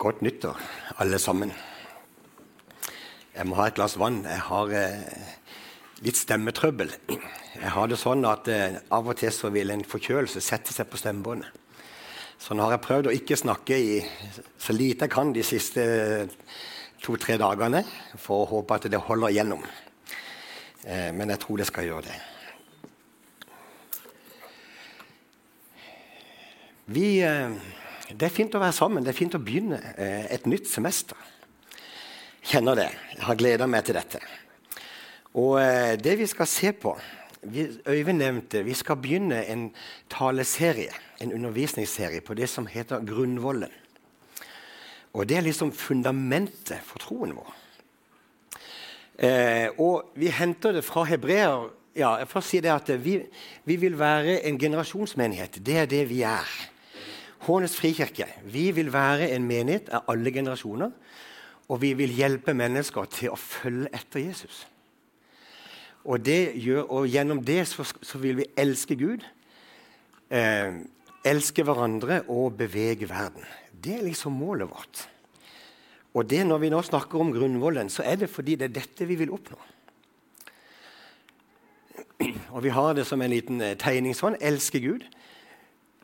Godt nyttår, alle sammen. Jeg må ha et glass vann. Jeg har eh, litt stemmetrøbbel. Jeg har det sånn at eh, Av og til så vil en forkjølelse sette seg på stemmebåndet. Så nå har jeg prøvd å ikke snakke i så lite jeg kan de siste to-tre dagene, for å håpe at det holder igjennom. Eh, men jeg tror det skal gjøre det. Vi... Det er fint å være sammen. Det er fint å begynne eh, et nytt semester. Kjenner det. Jeg har gleda meg til dette. Og eh, det vi skal se på vi, Øyvind nevnte vi skal begynne en taleserie, en undervisningsserie, på det som heter Grunnvollen. Og det er liksom fundamentet for troen vår. Eh, og vi henter det fra hebreer. Ja, jeg får si det at vi, vi vil være en generasjonsmenighet. Det er det vi er. Hånes frikirke vi vil være en menighet av alle generasjoner. Og vi vil hjelpe mennesker til å følge etter Jesus. Og, gjør, og gjennom det så, så, vil vi elske Gud, eh, elske hverandre og bevege verden. Det er liksom målet vårt. Og det når vi nå snakker om grunnvollen, så er det fordi det er dette vi vil oppnå. Og vi har det som en liten eh, tegning sånn. Elske Gud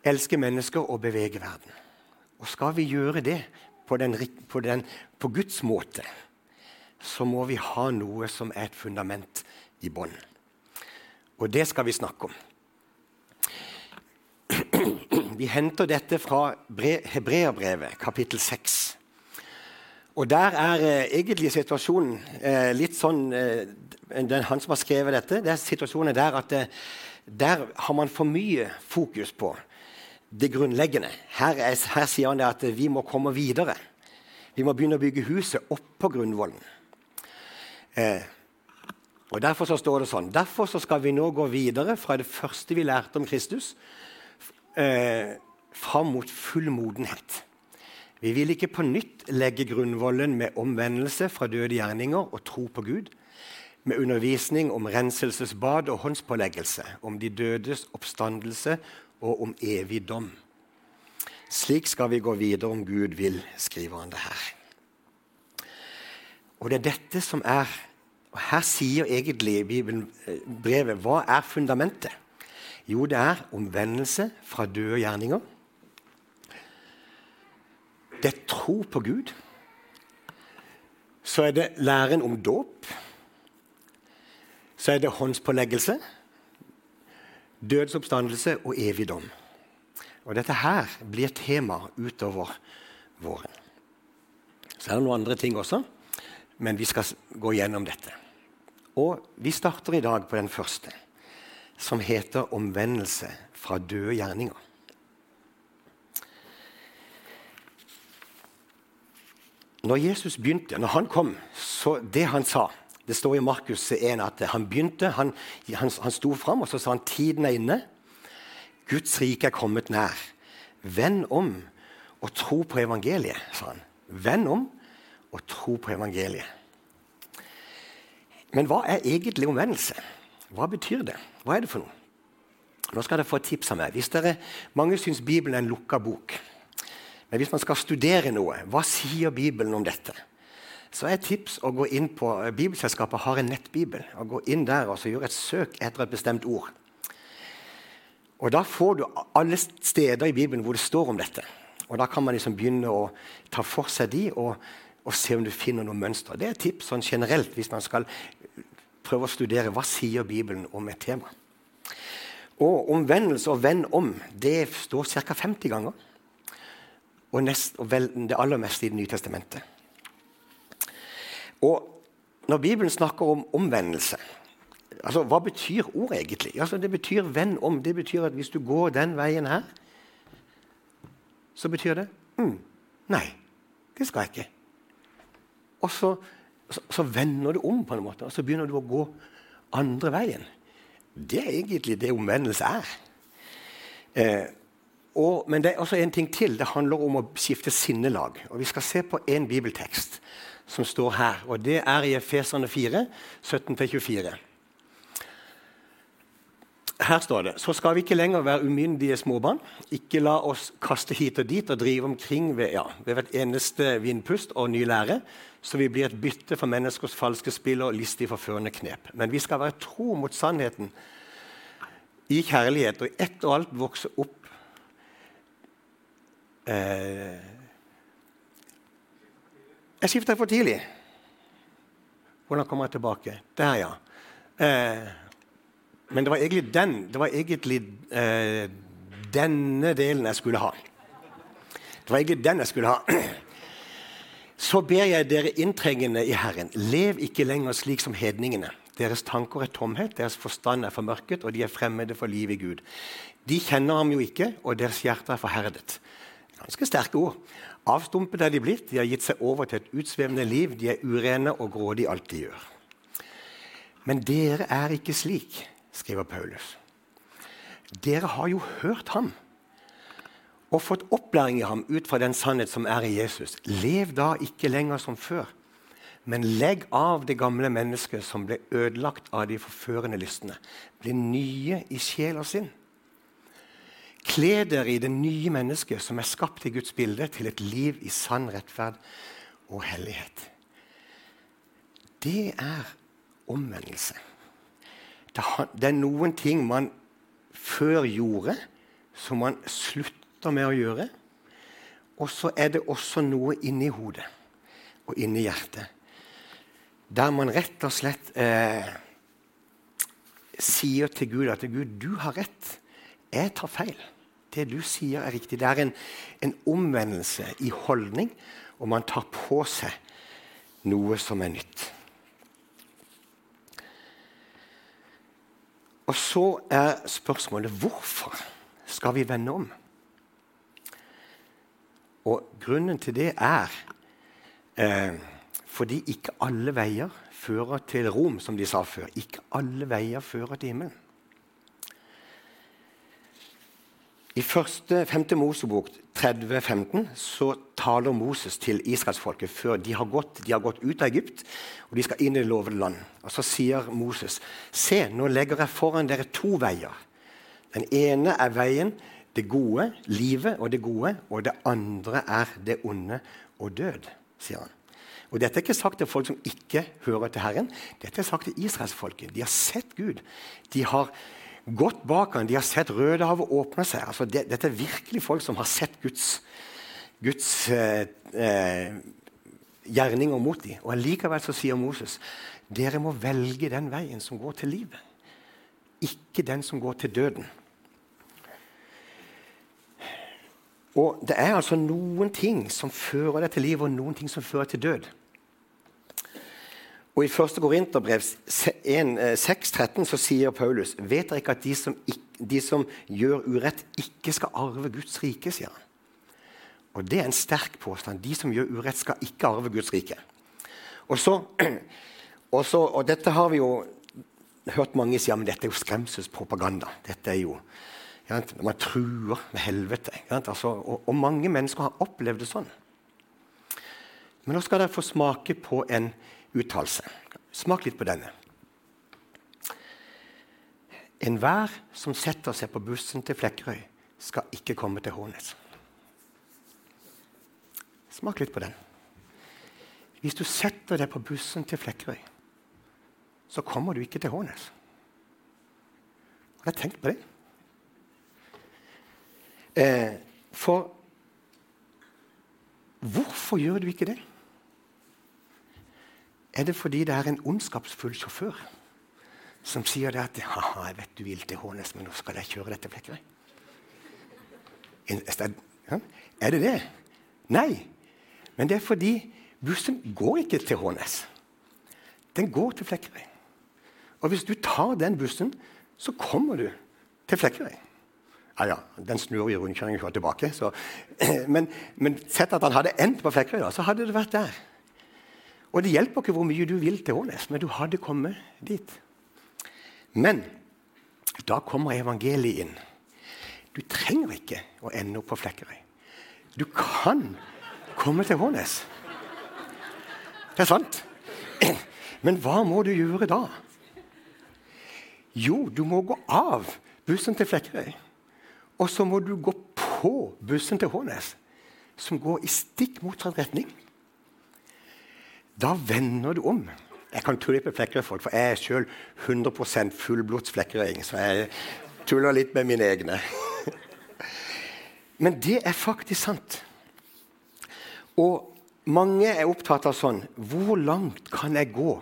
elske mennesker og bevege verden. Og skal vi gjøre det på, den, på, den, på Guds måte, så må vi ha noe som er et fundament i bånn. Og det skal vi snakke om. Vi henter dette fra Hebreabrevet, kapittel 6. Og der er eh, egentlig situasjonen eh, litt sånn eh, den, Han som har skrevet dette, det er situasjonen der at eh, der har man for mye fokus på det grunnleggende. Her, er, her, sier han at vi må komme videre. Vi må begynne å bygge huset oppå grunnvollen. Eh, og Derfor så står det sånn. Derfor så skal vi nå gå videre fra det første vi lærte om Kristus, eh, fram mot full modenhet. Vi vil ikke på nytt legge grunnvollen med omvendelse fra døde gjerninger og tro på Gud, med undervisning om renselsesbad og håndspåleggelse, om de dødes oppstandelse og om evig dom. Slik skal vi gå videre om Gud vil, skriver han det her. Og det er dette som er og Her sier egentlig Bibelbrevet hva er fundamentet? Jo, det er omvendelse fra døde gjerninger. Det er tro på Gud. Så er det læren om dåp. Så er det håndspåleggelse dødsoppstandelse og evig dom. Og Dette her blir tema utover våren. Så er det noen andre ting også, men vi skal gå gjennom dette. Og Vi starter i dag på den første, som heter 'omvendelse fra døde gjerninger'. Når Jesus begynte, når han kom, så det han sa det står i Markus 1 at han begynte, han, han, han sto fram og så sa han, tiden er inne. Guds rike er kommet nær. Vend om og tro på evangeliet, sa han. Vend om og tro på evangeliet. Men hva er egentlig omvendelse? Hva betyr det? Hva er det for noe? Nå skal dere få et tips av meg. Hvis dere, mange syns Bibelen er en lukka bok. Men hvis man skal studere noe, hva sier Bibelen om dette? Så er tips å gå inn på eh, Bibelselskapet har en nettbibel. og Gå inn der og gjøre et søk etter et bestemt ord. Og Da får du alle steder i Bibelen hvor det står om dette. Og Da kan man liksom begynne å ta for seg de og, og se om du finner noen mønstre. Det er et tips sånn generelt hvis man skal prøve å studere hva sier Bibelen om et tema. Og omvendelse og venn om det står ca. 50 ganger. Og, nest, og vel, det aller meste i Det nye testamentet. Og når Bibelen snakker om omvendelse altså Hva betyr ordet egentlig? Altså, det betyr 'venn om'. Det betyr at hvis du går den veien her, så betyr det mm, 'Nei, det skal jeg ikke'. Og så, så, så, vender du om, på en måte, og så begynner du å gå andre veien. Det er egentlig det omvendelse er. Eh, og, men det er også en ting til. Det handler om å skifte sinnelag. Og Vi skal se på én bibeltekst som står her. Og det er i Efeserne 4, 17-24. Her står det så skal vi ikke lenger være umyndige småbarn. Ikke la oss kaste hit og dit og drive omkring ved, ja, ved hvert eneste vindpust og ny lære, så vi blir et bytte for menneskers falske spill og listig forførende knep. Men vi skal være tro mot sannheten i kjærlighet og i ett og alt vokse opp eh, Jeg skifta for tidlig. Hvordan kommer jeg tilbake? Der, ja. Eh, men det var egentlig den det var egentlig eh, denne delen jeg skulle ha. Det var egentlig den jeg skulle ha. Så ber jeg dere inntrengende i Herren, lev ikke lenger slik som hedningene. Deres tanker er tomhet, deres forstand er formørket, og de er fremmede for livet i Gud. De kjenner ham jo ikke, og deres hjerte er forherdet. Ganske sterke ord. Avstumpet er de blitt, de har gitt seg over til et utsvevende liv, de er urene og grådige alt de gjør. Men dere er ikke slik skriver Paulus. Dere har jo hørt ham og fått opplæring i ham ut fra den sannhet som er i Jesus. Lev da ikke lenger som før, men legg av det gamle mennesket som ble ødelagt av de forførende lystne. Bli nye i sjel og sinn. Kle dere i det nye mennesket som er skapt i Guds bilde, til et liv i sann rettferd og hellighet. Det er omvendelse. Det er noen ting man før gjorde, som man slutter med å gjøre. Og så er det også noe inni hodet og inni hjertet der man rett og slett eh, sier til Gud at Gud, du har rett. Jeg tar feil. Det du sier, er riktig. Det er en, en omvendelse i holdning, og man tar på seg noe som er nytt. Og så er spørsmålet hvorfor skal vi vende om? Og grunnen til det er eh, fordi ikke alle veier fører til Rom, som de sa før. Ikke alle veier fører til himmelen. I første, femte Mosebok 30-15 så taler Moses til israelsfolket før de har, gått, de har gått ut av Egypt og de skal inn i det lovede land. Og Så sier Moses se, nå legger jeg foran dere to veier. Den ene er veien det gode, livet og det gode, og det andre er det onde og død, sier han. Og Dette er ikke sagt til folk som ikke hører til Herren. Dette er sagt til israelsfolket. De har sett Gud. De har gått bak ham. De har sett Rødehavet åpne seg. Altså, det, dette er virkelig folk som har sett Guds, Guds eh, eh, gjerninger mot dem. Og Likevel så sier Moses dere må velge den veien som går til livet, ikke den som går til døden. Og Det er altså noen ting som fører deg til liv, og noen ting som fører til død. Og I 1. Korinterbrev 6,13 så sier Paulus Vet dere ikke at de som, de som, gjør urett, ikke skal arve Guds rike? sier han. Og Det er en sterk påstand. De som gjør urett, skal ikke arve Guds rike. Og, så, og, så, og dette har vi jo hørt mange si ja, men dette er jo skremselspropaganda. Dette er jo ja, Man truer med helvete. Altså, og, og, mange mennesker har opplevd det sånn. Men nå skal dere få smake på en uttalelse. Smak litt på denne. Enhver som setter seg på bussen til Flekkerøy, skal ikke komme til Hånes. Smak litt på den. Hvis du setter deg på bussen til Flekkerøy, så kommer du ikke til Hånes. Har jeg tenkt på det? Eh, for hvorfor gjør du ikke det? Er det fordi det er en ondskapsfull sjåfør som sier det at Haha, jeg vet du vil til Hånes, men nå skal jeg kjøre dette Flekkerøy? Er det det? Nei. Men det er fordi bussen går ikke til Hånes. Den går til Flekkerøy. Og hvis du tar den bussen, så kommer du til Flekkerøy. Ja, ja, den snur i rundkjøringen og tilbake. Så. Men, men sett at han hadde endt på Flekkerøy, så hadde det vært der. Og det hjelper ikke hvor mye du vil til Ånes, men du hadde kommet dit. Men da kommer evangeliet inn. Du trenger ikke å ende opp på Flekkerøy. Du kan komme til Hånes. Det er sant. Men hva må du gjøre da? Jo, du må gå av bussen til Flekkerøy. Og så må du gå på bussen til Hånes, som går i stikk motsatt retning. Da vender du om. Jeg kan tulle litt med Flekkerøy-folk, for jeg er sjøl 100 fullblods flekkerøying. Så jeg tuller litt med mine egne. Men det er faktisk sant. Og mange er opptatt av sånn Hvor langt kan jeg gå?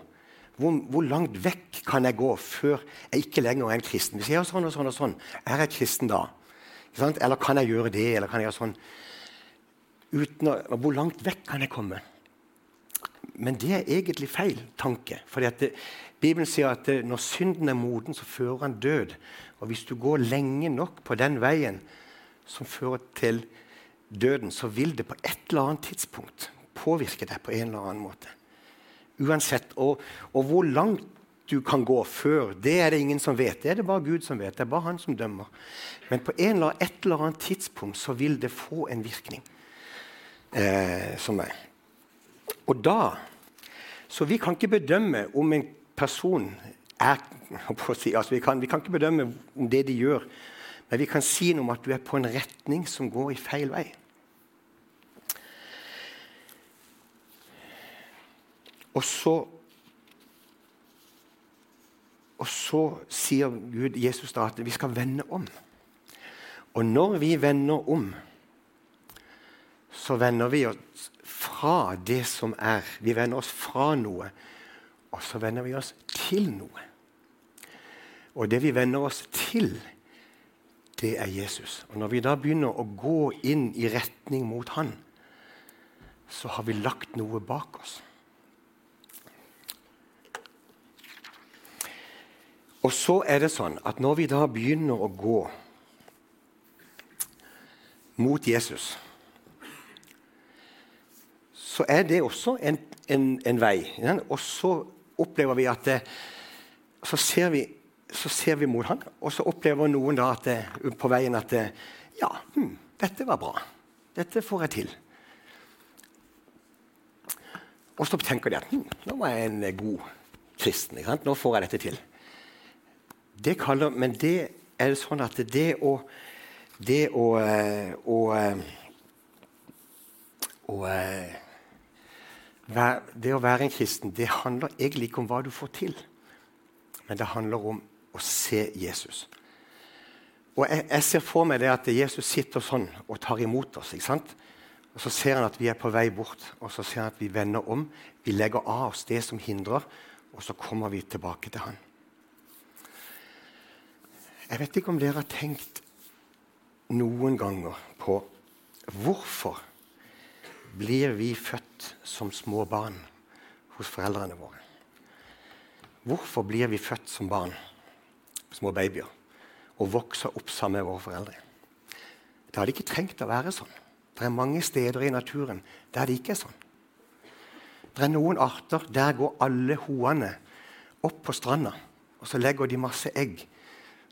Hvor, hvor, langt vekk kan jeg gå før jeg ikke lenger er en kristen? Hvis jeg gjør sånn og sånn og sånn, er jeg kristen da? Eller kan jeg gjøre det? Eller kan jeg gjøre sånn? Å, hvor langt vekk kan jeg komme? Men det er egentlig feil tanke. Fordi Bibelen sier at det, når synden er moden, så fører han død. Og hvis du går lenge nok på den veien som fører til døden, så vil det på et eller annet tidspunkt påvirke deg på en eller annen måte. Uansett. Og, og, hvor langt du kan gå før, det er det ingen som vet. Det er det bare Gud som vet. Det er bare han som dømmer. Men på eller et eller annet tidspunkt så vil det få en virkning. Eh, som er. Og da Så vi kan ikke bedømme om en person er altså vi, kan, vi kan ikke bedømme om det de gjør, men vi kan si noe om at du er på en retning som går i feil vei. Og så Og så sier Gud, Jesus da, at vi skal vende om. Og når vi vender om, så vender vi oss fra det som er. Vi vender oss fra noe, og så vender vi oss til noe. Og det vi vender oss til, det er Jesus. Og Når vi da begynner å gå inn i retning mot Han, så har vi lagt noe bak oss. Og så er det sånn at når vi da begynner å gå mot Jesus, så er det også en, en, en vei. Ja? Og så opplever vi at det, så, ser vi, så ser vi mot han, og så opplever noen da at det, på veien at det, Ja, hm, dette var bra. Dette får jeg til. Og så tenker de at hm, nå var jeg en god kristen. Nå får jeg dette til. Det kaller, men det er sånn at det å Det å, eh, å, eh, å, å eh, Det å være en kristen det handler egentlig ikke om hva du får til, men det handler om å se Jesus. Og jeg, jeg ser for meg det at Jesus sitter sånn og tar imot oss. ikke sant? Og Så ser han at vi er på vei bort, og så ser han at vi vender om. Vi legger av oss det som hindrer, og så kommer vi tilbake til han. Jeg vet ikke om dere har tenkt noen ganger på hvorfor blir vi født som små barn hos foreldrene våre? Hvorfor blir vi født som barn, små babyer, og vokser opp sammen med våre foreldre? Det hadde ikke trengt å være sånn. Det er mange steder i naturen der det ikke er sånn. Det er noen arter der går alle hoene opp på stranda, og så legger de masse egg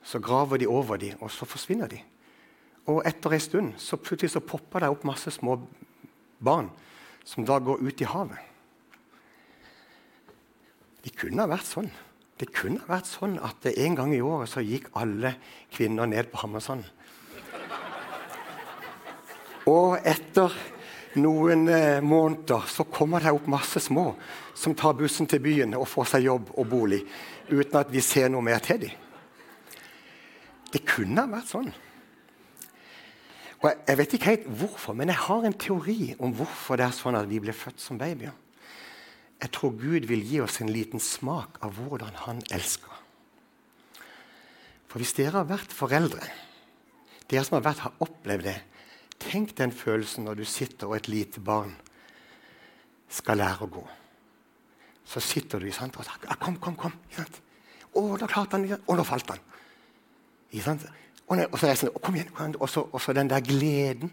så graver de over dem, og så forsvinner de. Og etter en stund så plutselig så popper det opp masse små barn som da går ut i havet. Det kunne ha vært sånn. Det kunne ha vært sånn at en gang i året så gikk alle kvinner ned på Hammersand. Og etter noen eh, måneder så kommer det opp masse små som tar bussen til byen og får seg jobb og bolig uten at vi ser noe mer til dem. Det kunne ha vært sånn. Og jeg, vet ikke helt hvorfor, men jeg har en teori om hvorfor det er sånn at vi blir født som babyer. Jeg tror Gud vil gi oss en liten smak av hvordan han elsker. For hvis dere har vært foreldre, dere som har, vært, har opplevd det Tenk den følelsen når du sitter og et lite barn skal lære å gå. Så sitter du sant, og sier 'Kom, kom, kom.' Å, da klarte han Og nå falt han. Og, og, så jeg sånn, kom igjen, kom igjen. Og, så, og så den der gleden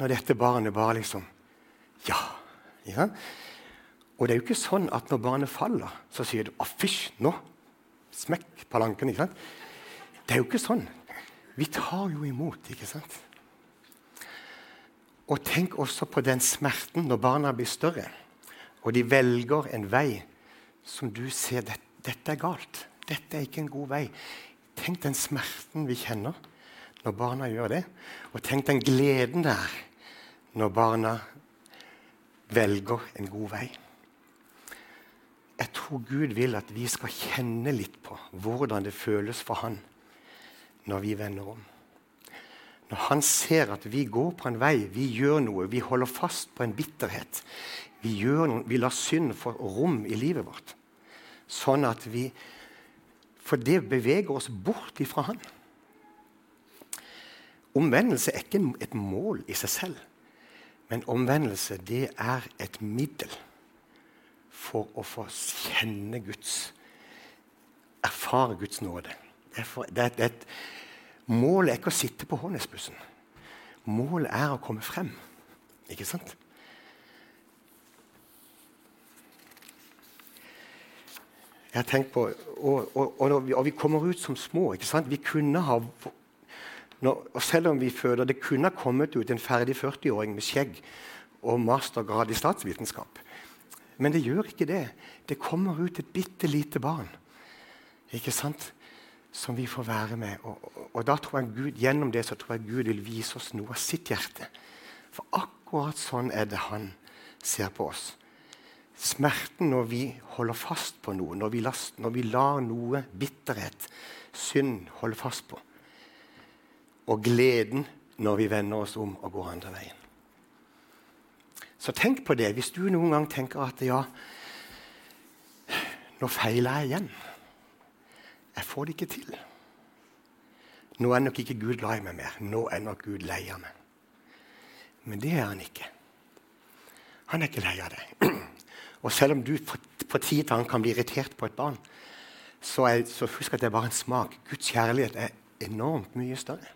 når dette barnet bare liksom Ja. ja. Og det er jo ikke sånn at når barnet faller, så sier du 'Å, fysj, nå!' Smekk palanken. ikke sant? Det er jo ikke sånn. Vi tar jo imot, ikke sant? Og tenk også på den smerten når barna blir større, og de velger en vei som du ser det, dette er galt. Dette er ikke en god vei Tenk den smerten vi kjenner når barna gjør det. Og tenk den gleden der når barna velger en god vei. Jeg tror Gud vil at vi skal kjenne litt på hvordan det føles for Han når vi vender om. Når han ser at vi går på en vei, vi gjør noe, vi holder fast på en bitterhet. Vi, noe, vi lar synd få rom i livet vårt. Sånn at vi For det beveger oss bort ifra Han. Omvendelse er ikke et mål i seg selv. Men omvendelse det er et middel for å få kjenne Guds Erfare Guds nåde. Det er, for, det er, det er et, målet er ikke å sitte på Hånesbussen. Målet er å komme frem. Ikke sant? Jeg har tenkt på, Og, og, og, og vi, kommer ut som små. ikke sant? Vi kunne ha når, og Selv om vi føler det kunne ha kommet ut en ferdig 40-åring med skjegg og mastergrad i statsvitenskap. Men det gjør ikke det. Det kommer ut et bitte lite barn ikke sant? som vi får være med. Og, da tror jeg Gud, Gjennom det så tror jeg Gud vil vise oss noe av sitt hjerte. For akkurat sånn er det han ser på oss. Smerten når vi holder fast på noe, når vi, last, når vi lar noe bitterhet, synd, holde fast på og gleden når vi vender oss om og går andre veien. Så tenk på det hvis du noen gang tenker at ja, nå feiler jeg igjen. Jeg får det ikke til. Nå er nok ikke Gud glad i meg mer. Nå er nok Gud lei av meg. Men det er han ikke. Han er ikke lei av deg. Og selv om du på tid til han kan bli irritert på et barn, så, er, så husk at det er bare en smak. Guds kjærlighet er enormt mye større.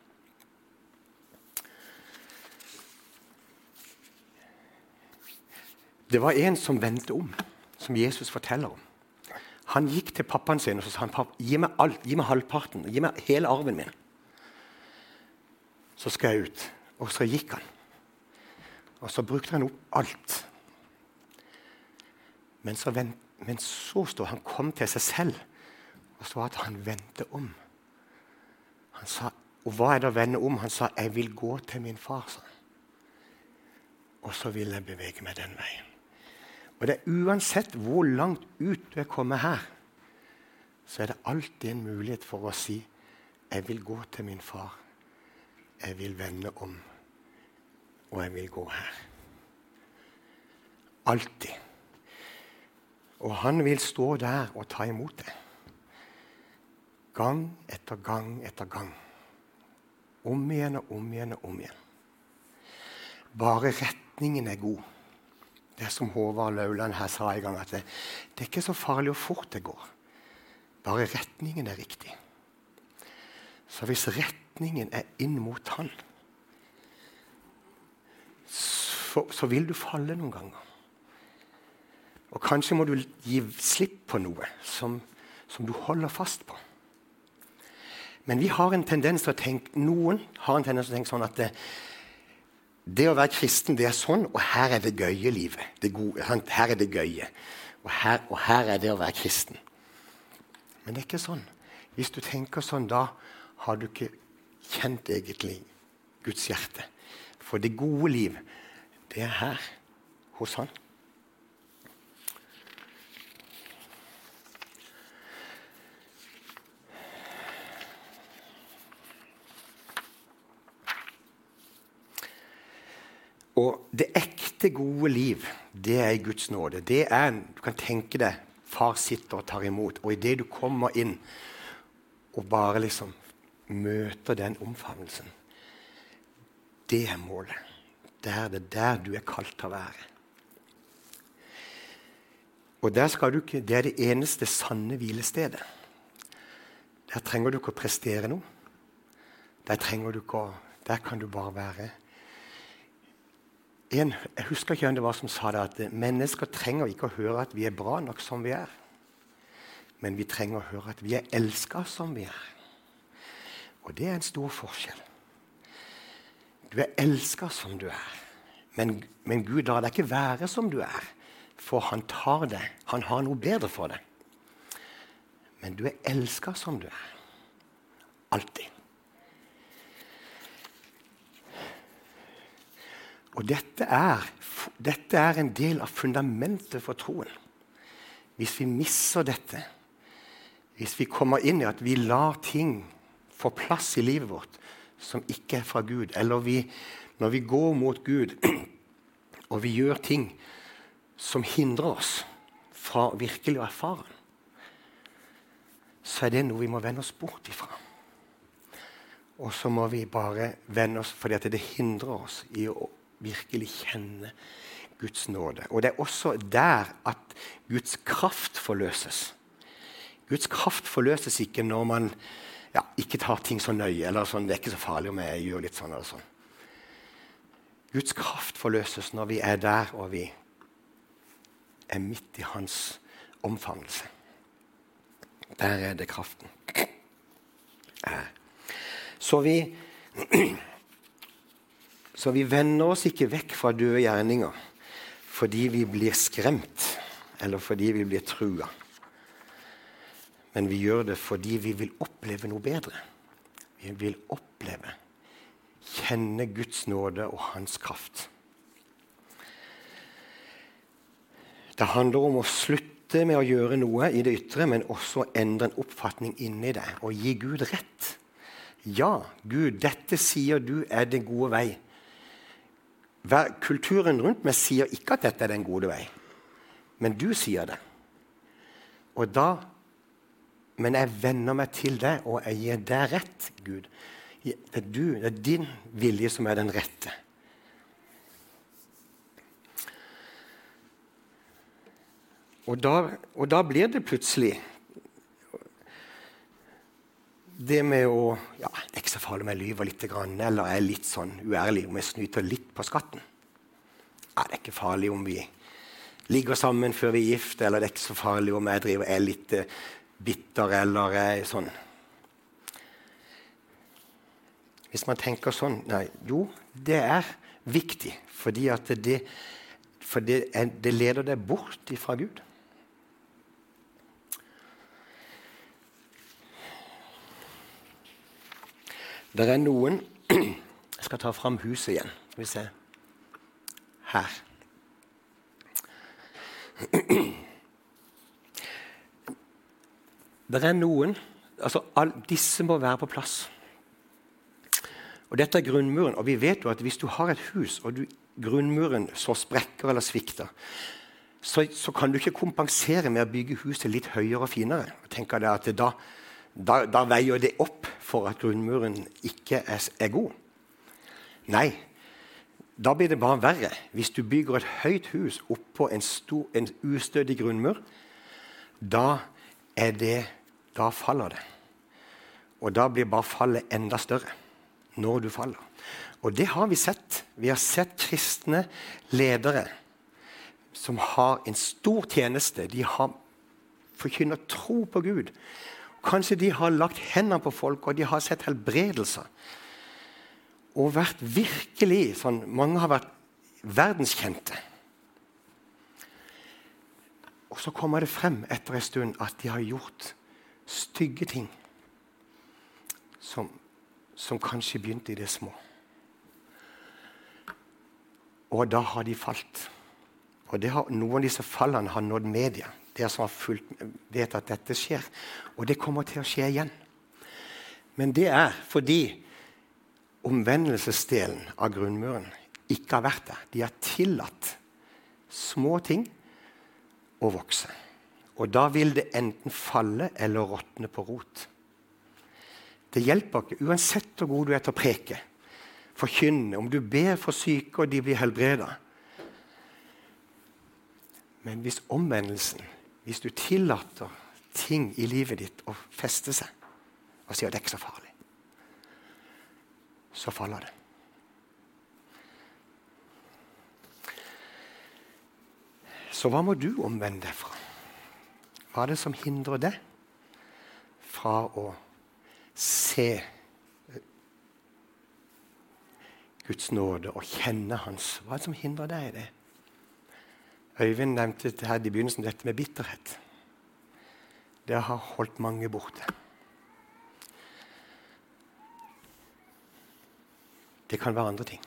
Det var en som vendte om, som Jesus forteller om. Han gikk til pappaen sin og så sa han, pappa, gi meg alt, gi meg halvparten, gi meg hele arven min. Så skal jeg ut. Og så gikk han. Og så brukte han opp alt. Men så, vent, men så står han kom til seg selv og så at han vendte om. Han sa, og hva er det å vende om? Han sa 'Jeg vil gå til min far'. Sa. Og så vil jeg bevege meg den veien. Og det er uansett hvor langt ut du er kommet her, så er det alltid en mulighet for å si 'Jeg vil gå til min far. Jeg vil vende om. Og jeg vil gå her.' Alltid. Og han vil stå der og ta imot det. Gang etter gang etter gang. Om igjen og om igjen og om igjen. Bare retningen er god. Det som Håvard Lauland her sa en gang, at det, det er ikke så farlig hvor fort det går. Bare retningen er riktig. Så hvis retningen er inn mot Han, så, så vil du falle noen ganger. Og kanskje må du gi slipp på noe som, som, du holder fast på. Men vi har en tendens til å tenke, noen har en tendens til å tenke sånn at det, det å være kristen, det er sånn, og her er det gøye livet. Det gode, her er det gøye. Og her, og her, er det å være kristen. Men det er ikke sånn. Hvis du tenker sånn, da har du ikke kjent egentlig Guds hjerte. For det gode liv, det er her, hos Han. Og det ekte, gode liv, det er i Guds nåde. Det er, Du kan tenke deg far sitter og tar imot, og idet du kommer inn og bare liksom møter den omfavnelsen Det er målet. Det er det der du er kalt til å være. Og der skal du ikke, Det er det eneste sanne hvilestedet. Der trenger du ikke å prestere noe. Der, trenger du ikke å, der kan du bare være en, jeg husker ikke hvem det var som sa det, at mennesker trenger ikke å høre at vi er bra nok som vi er. Men vi trenger å høre at vi er elska som vi er. Og det er en stor forskjell. Du er elska som du er. Men, men Gud lar deg ikke være som du er, for han tar det. Han har noe bedre for deg. Men du er elska som du er. Alltid. Og dette er, dette er en del av fundamentet for troen. Hvis vi misser dette, hvis vi kommer inn i at vi lar ting få plass i livet vårt som ikke er fra Gud, eller vi, når vi går mot Gud og vi gjør ting som hindrer oss fra virkelig å erfare så er det noe vi må vende oss bort ifra. Og så må vi bare vende oss fordi det hindrer oss i å virkelig kjenne Guds nåde. Og det er også der at Guds kraft forløses. Guds kraft forløses ikke når man ja, ikke tar ting så nøye. eller sånn, 'Det er ikke så farlig om jeg gjør litt sånn eller sånn'. Guds kraft forløses når vi er der og vi er midt i hans omfavnelse. Der er det kraften. Så vi Så vi vender oss ikke vekk fra døde gjerninger fordi vi blir skremt eller fordi vi blir trua. Men vi gjør det fordi vi vil oppleve noe bedre. Vi vil oppleve, kjenne Guds nåde og Hans kraft. Det handler om å slutte med å gjøre noe i det ytre, men også endre en oppfatning inni det og gi Gud rett. Ja, Gud, dette sier du er den gode vei. Kulturen rundt meg sier ikke at dette er den gode vei, men du sier det. Og da Men jeg venner meg til det, og jeg gir deg rett, Gud. Det er, du, det er din vilje som er den rette. Og da, og da blir det plutselig det med å ja, Det er ikke så farlig om jeg lyver litt eller er litt sånn uærlig om jeg snyter litt på skatten. Ja, det er ikke farlig om vi ligger sammen før vi er gift, eller det er ikke så farlig om jeg driver er litt eh, bitter eller er sånn. Hvis man tenker sånn nei, Jo, det er viktig, fordi at det, for det, det leder deg bort fra Gud. Det er noen Jeg skal ta fram huset igjen. Skal vi se. Her. Det er noen altså all, Disse må være på plass. Og Dette er grunnmuren. og vi vet jo at Hvis du har et hus, og du, grunnmuren så sprekker eller svikter, så, så, kan du ikke kompensere med å bygge huset litt høyere og finere. og tenker at da, da, da veier det opp for at grunnmuren ikke er, er, god. Nei, da blir det bare verre. Hvis du bygger et høyt hus oppå en, en ustødig grunnmur, da, det, da faller det. Og da blir bare fallet enda større når du faller. Og det har vi sett. Vi har sett kristne ledere som har en stor tjeneste. De har forkynner tro på Gud. Kanskje de har lagt hendene på folk, og de har sett helbredelser. Og vært virkelig sånn Mange har vært verdenskjente. Og så kommer det frem etter en stund at de har gjort stygge ting som, som kanskje begynte i det små. Og da har de falt. Og har, Noen av disse fallene har nådd media dere som har fulgt, vet at dette skjer. Og det kommer til å skje igjen. Men det er fordi omvendelsesdelen av grunnmuren ikke har vært der. De har tillatt små ting å vokse. Og da vil det enten falle eller råtne på rot. Det hjelper ikke, uansett hvor god du er til å preke, forkynne, om du ber for syke og de blir helbreda. Men hvis omvendelsen hvis du tillater ting i livet ditt å feste seg og sier at det er ikke så farlig, så faller det. Så hva må du omvende deg fra? Hva er det som hindrer deg fra å se Guds nåde og kjenne Hans? Hva er det som hindrer deg i det? Øyvind nevnte her i begynnelsen dette med bitterhet. Det har holdt mange borte. Det kan være andre ting.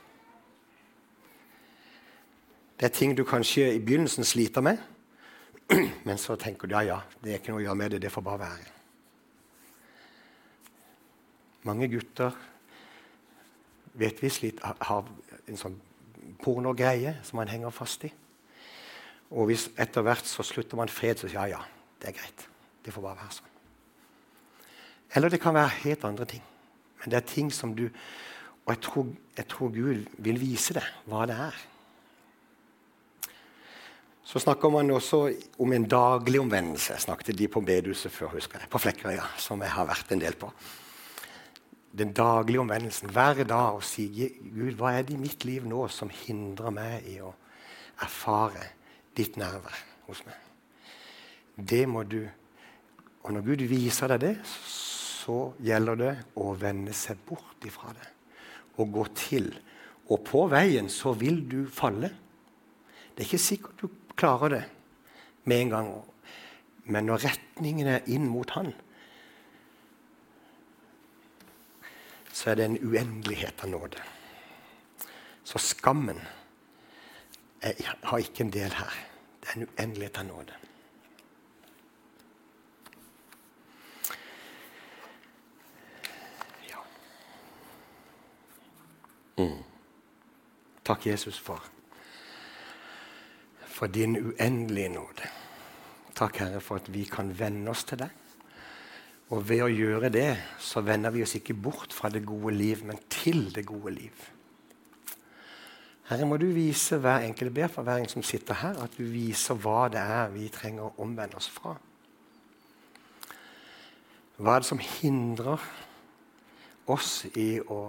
Det er ting du kanskje i begynnelsen sliter med, men så tenker du ja, ja, det er ikke noe å gjøre med det, det får bare være. Mange gutter vet vi sliter, har en sånn pornogreie som man henger fast i. Og hvis etter hvert så slutter man fred, så sier ja, ja, det er greit. Det får bare være sånn. Eller det kan være helt andre ting. Men det er ting som du Og jeg tror, jeg tror Gud vil vise deg hva det er. Så snakker man også om en daglig omvendelse. Jeg snakket de på bedehuset før, husker jeg. På Flekkerøya, som jeg har vært en del på. Den daglige omvendelsen. Hver dag å si Gud, hva er det i mitt liv nå som hindrer meg i å erfare ditt nærvær hos meg? Det må du Og når Gud viser deg det, så gjelder det å vende seg bort ifra det og gå til. Og på veien så vil du falle. Det er ikke sikkert du klarer det med en gang. Men når retningen er inn mot Han, så er det en uendelighet av nåde. Så skammen er, har ikke en del her. Det er en uendelighet av nåde. Ja. Mm. Takk, Jesus, for for din uendelige nåde. Takk, Herre, for at vi kan venne oss til deg. Og ved å gjøre det så vender vi oss ikke bort fra det gode liv, men til det gode liv. Herre, må du vise hver enkelt ber for hver en som sitter her, at du viser hva det er vi trenger å omvende oss fra. Hva er det som hindrer oss i å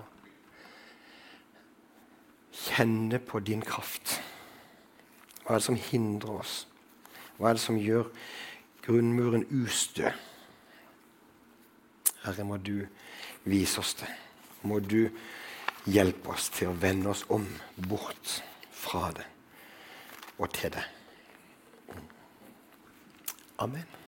kjenne på din kraft? Hva er det som hindrer oss? Hva er det som gjør grunnmuren ustø? Herre, må du vise oss det. Må du hjelpe oss til å vende oss om bort fra det og til det. Amen.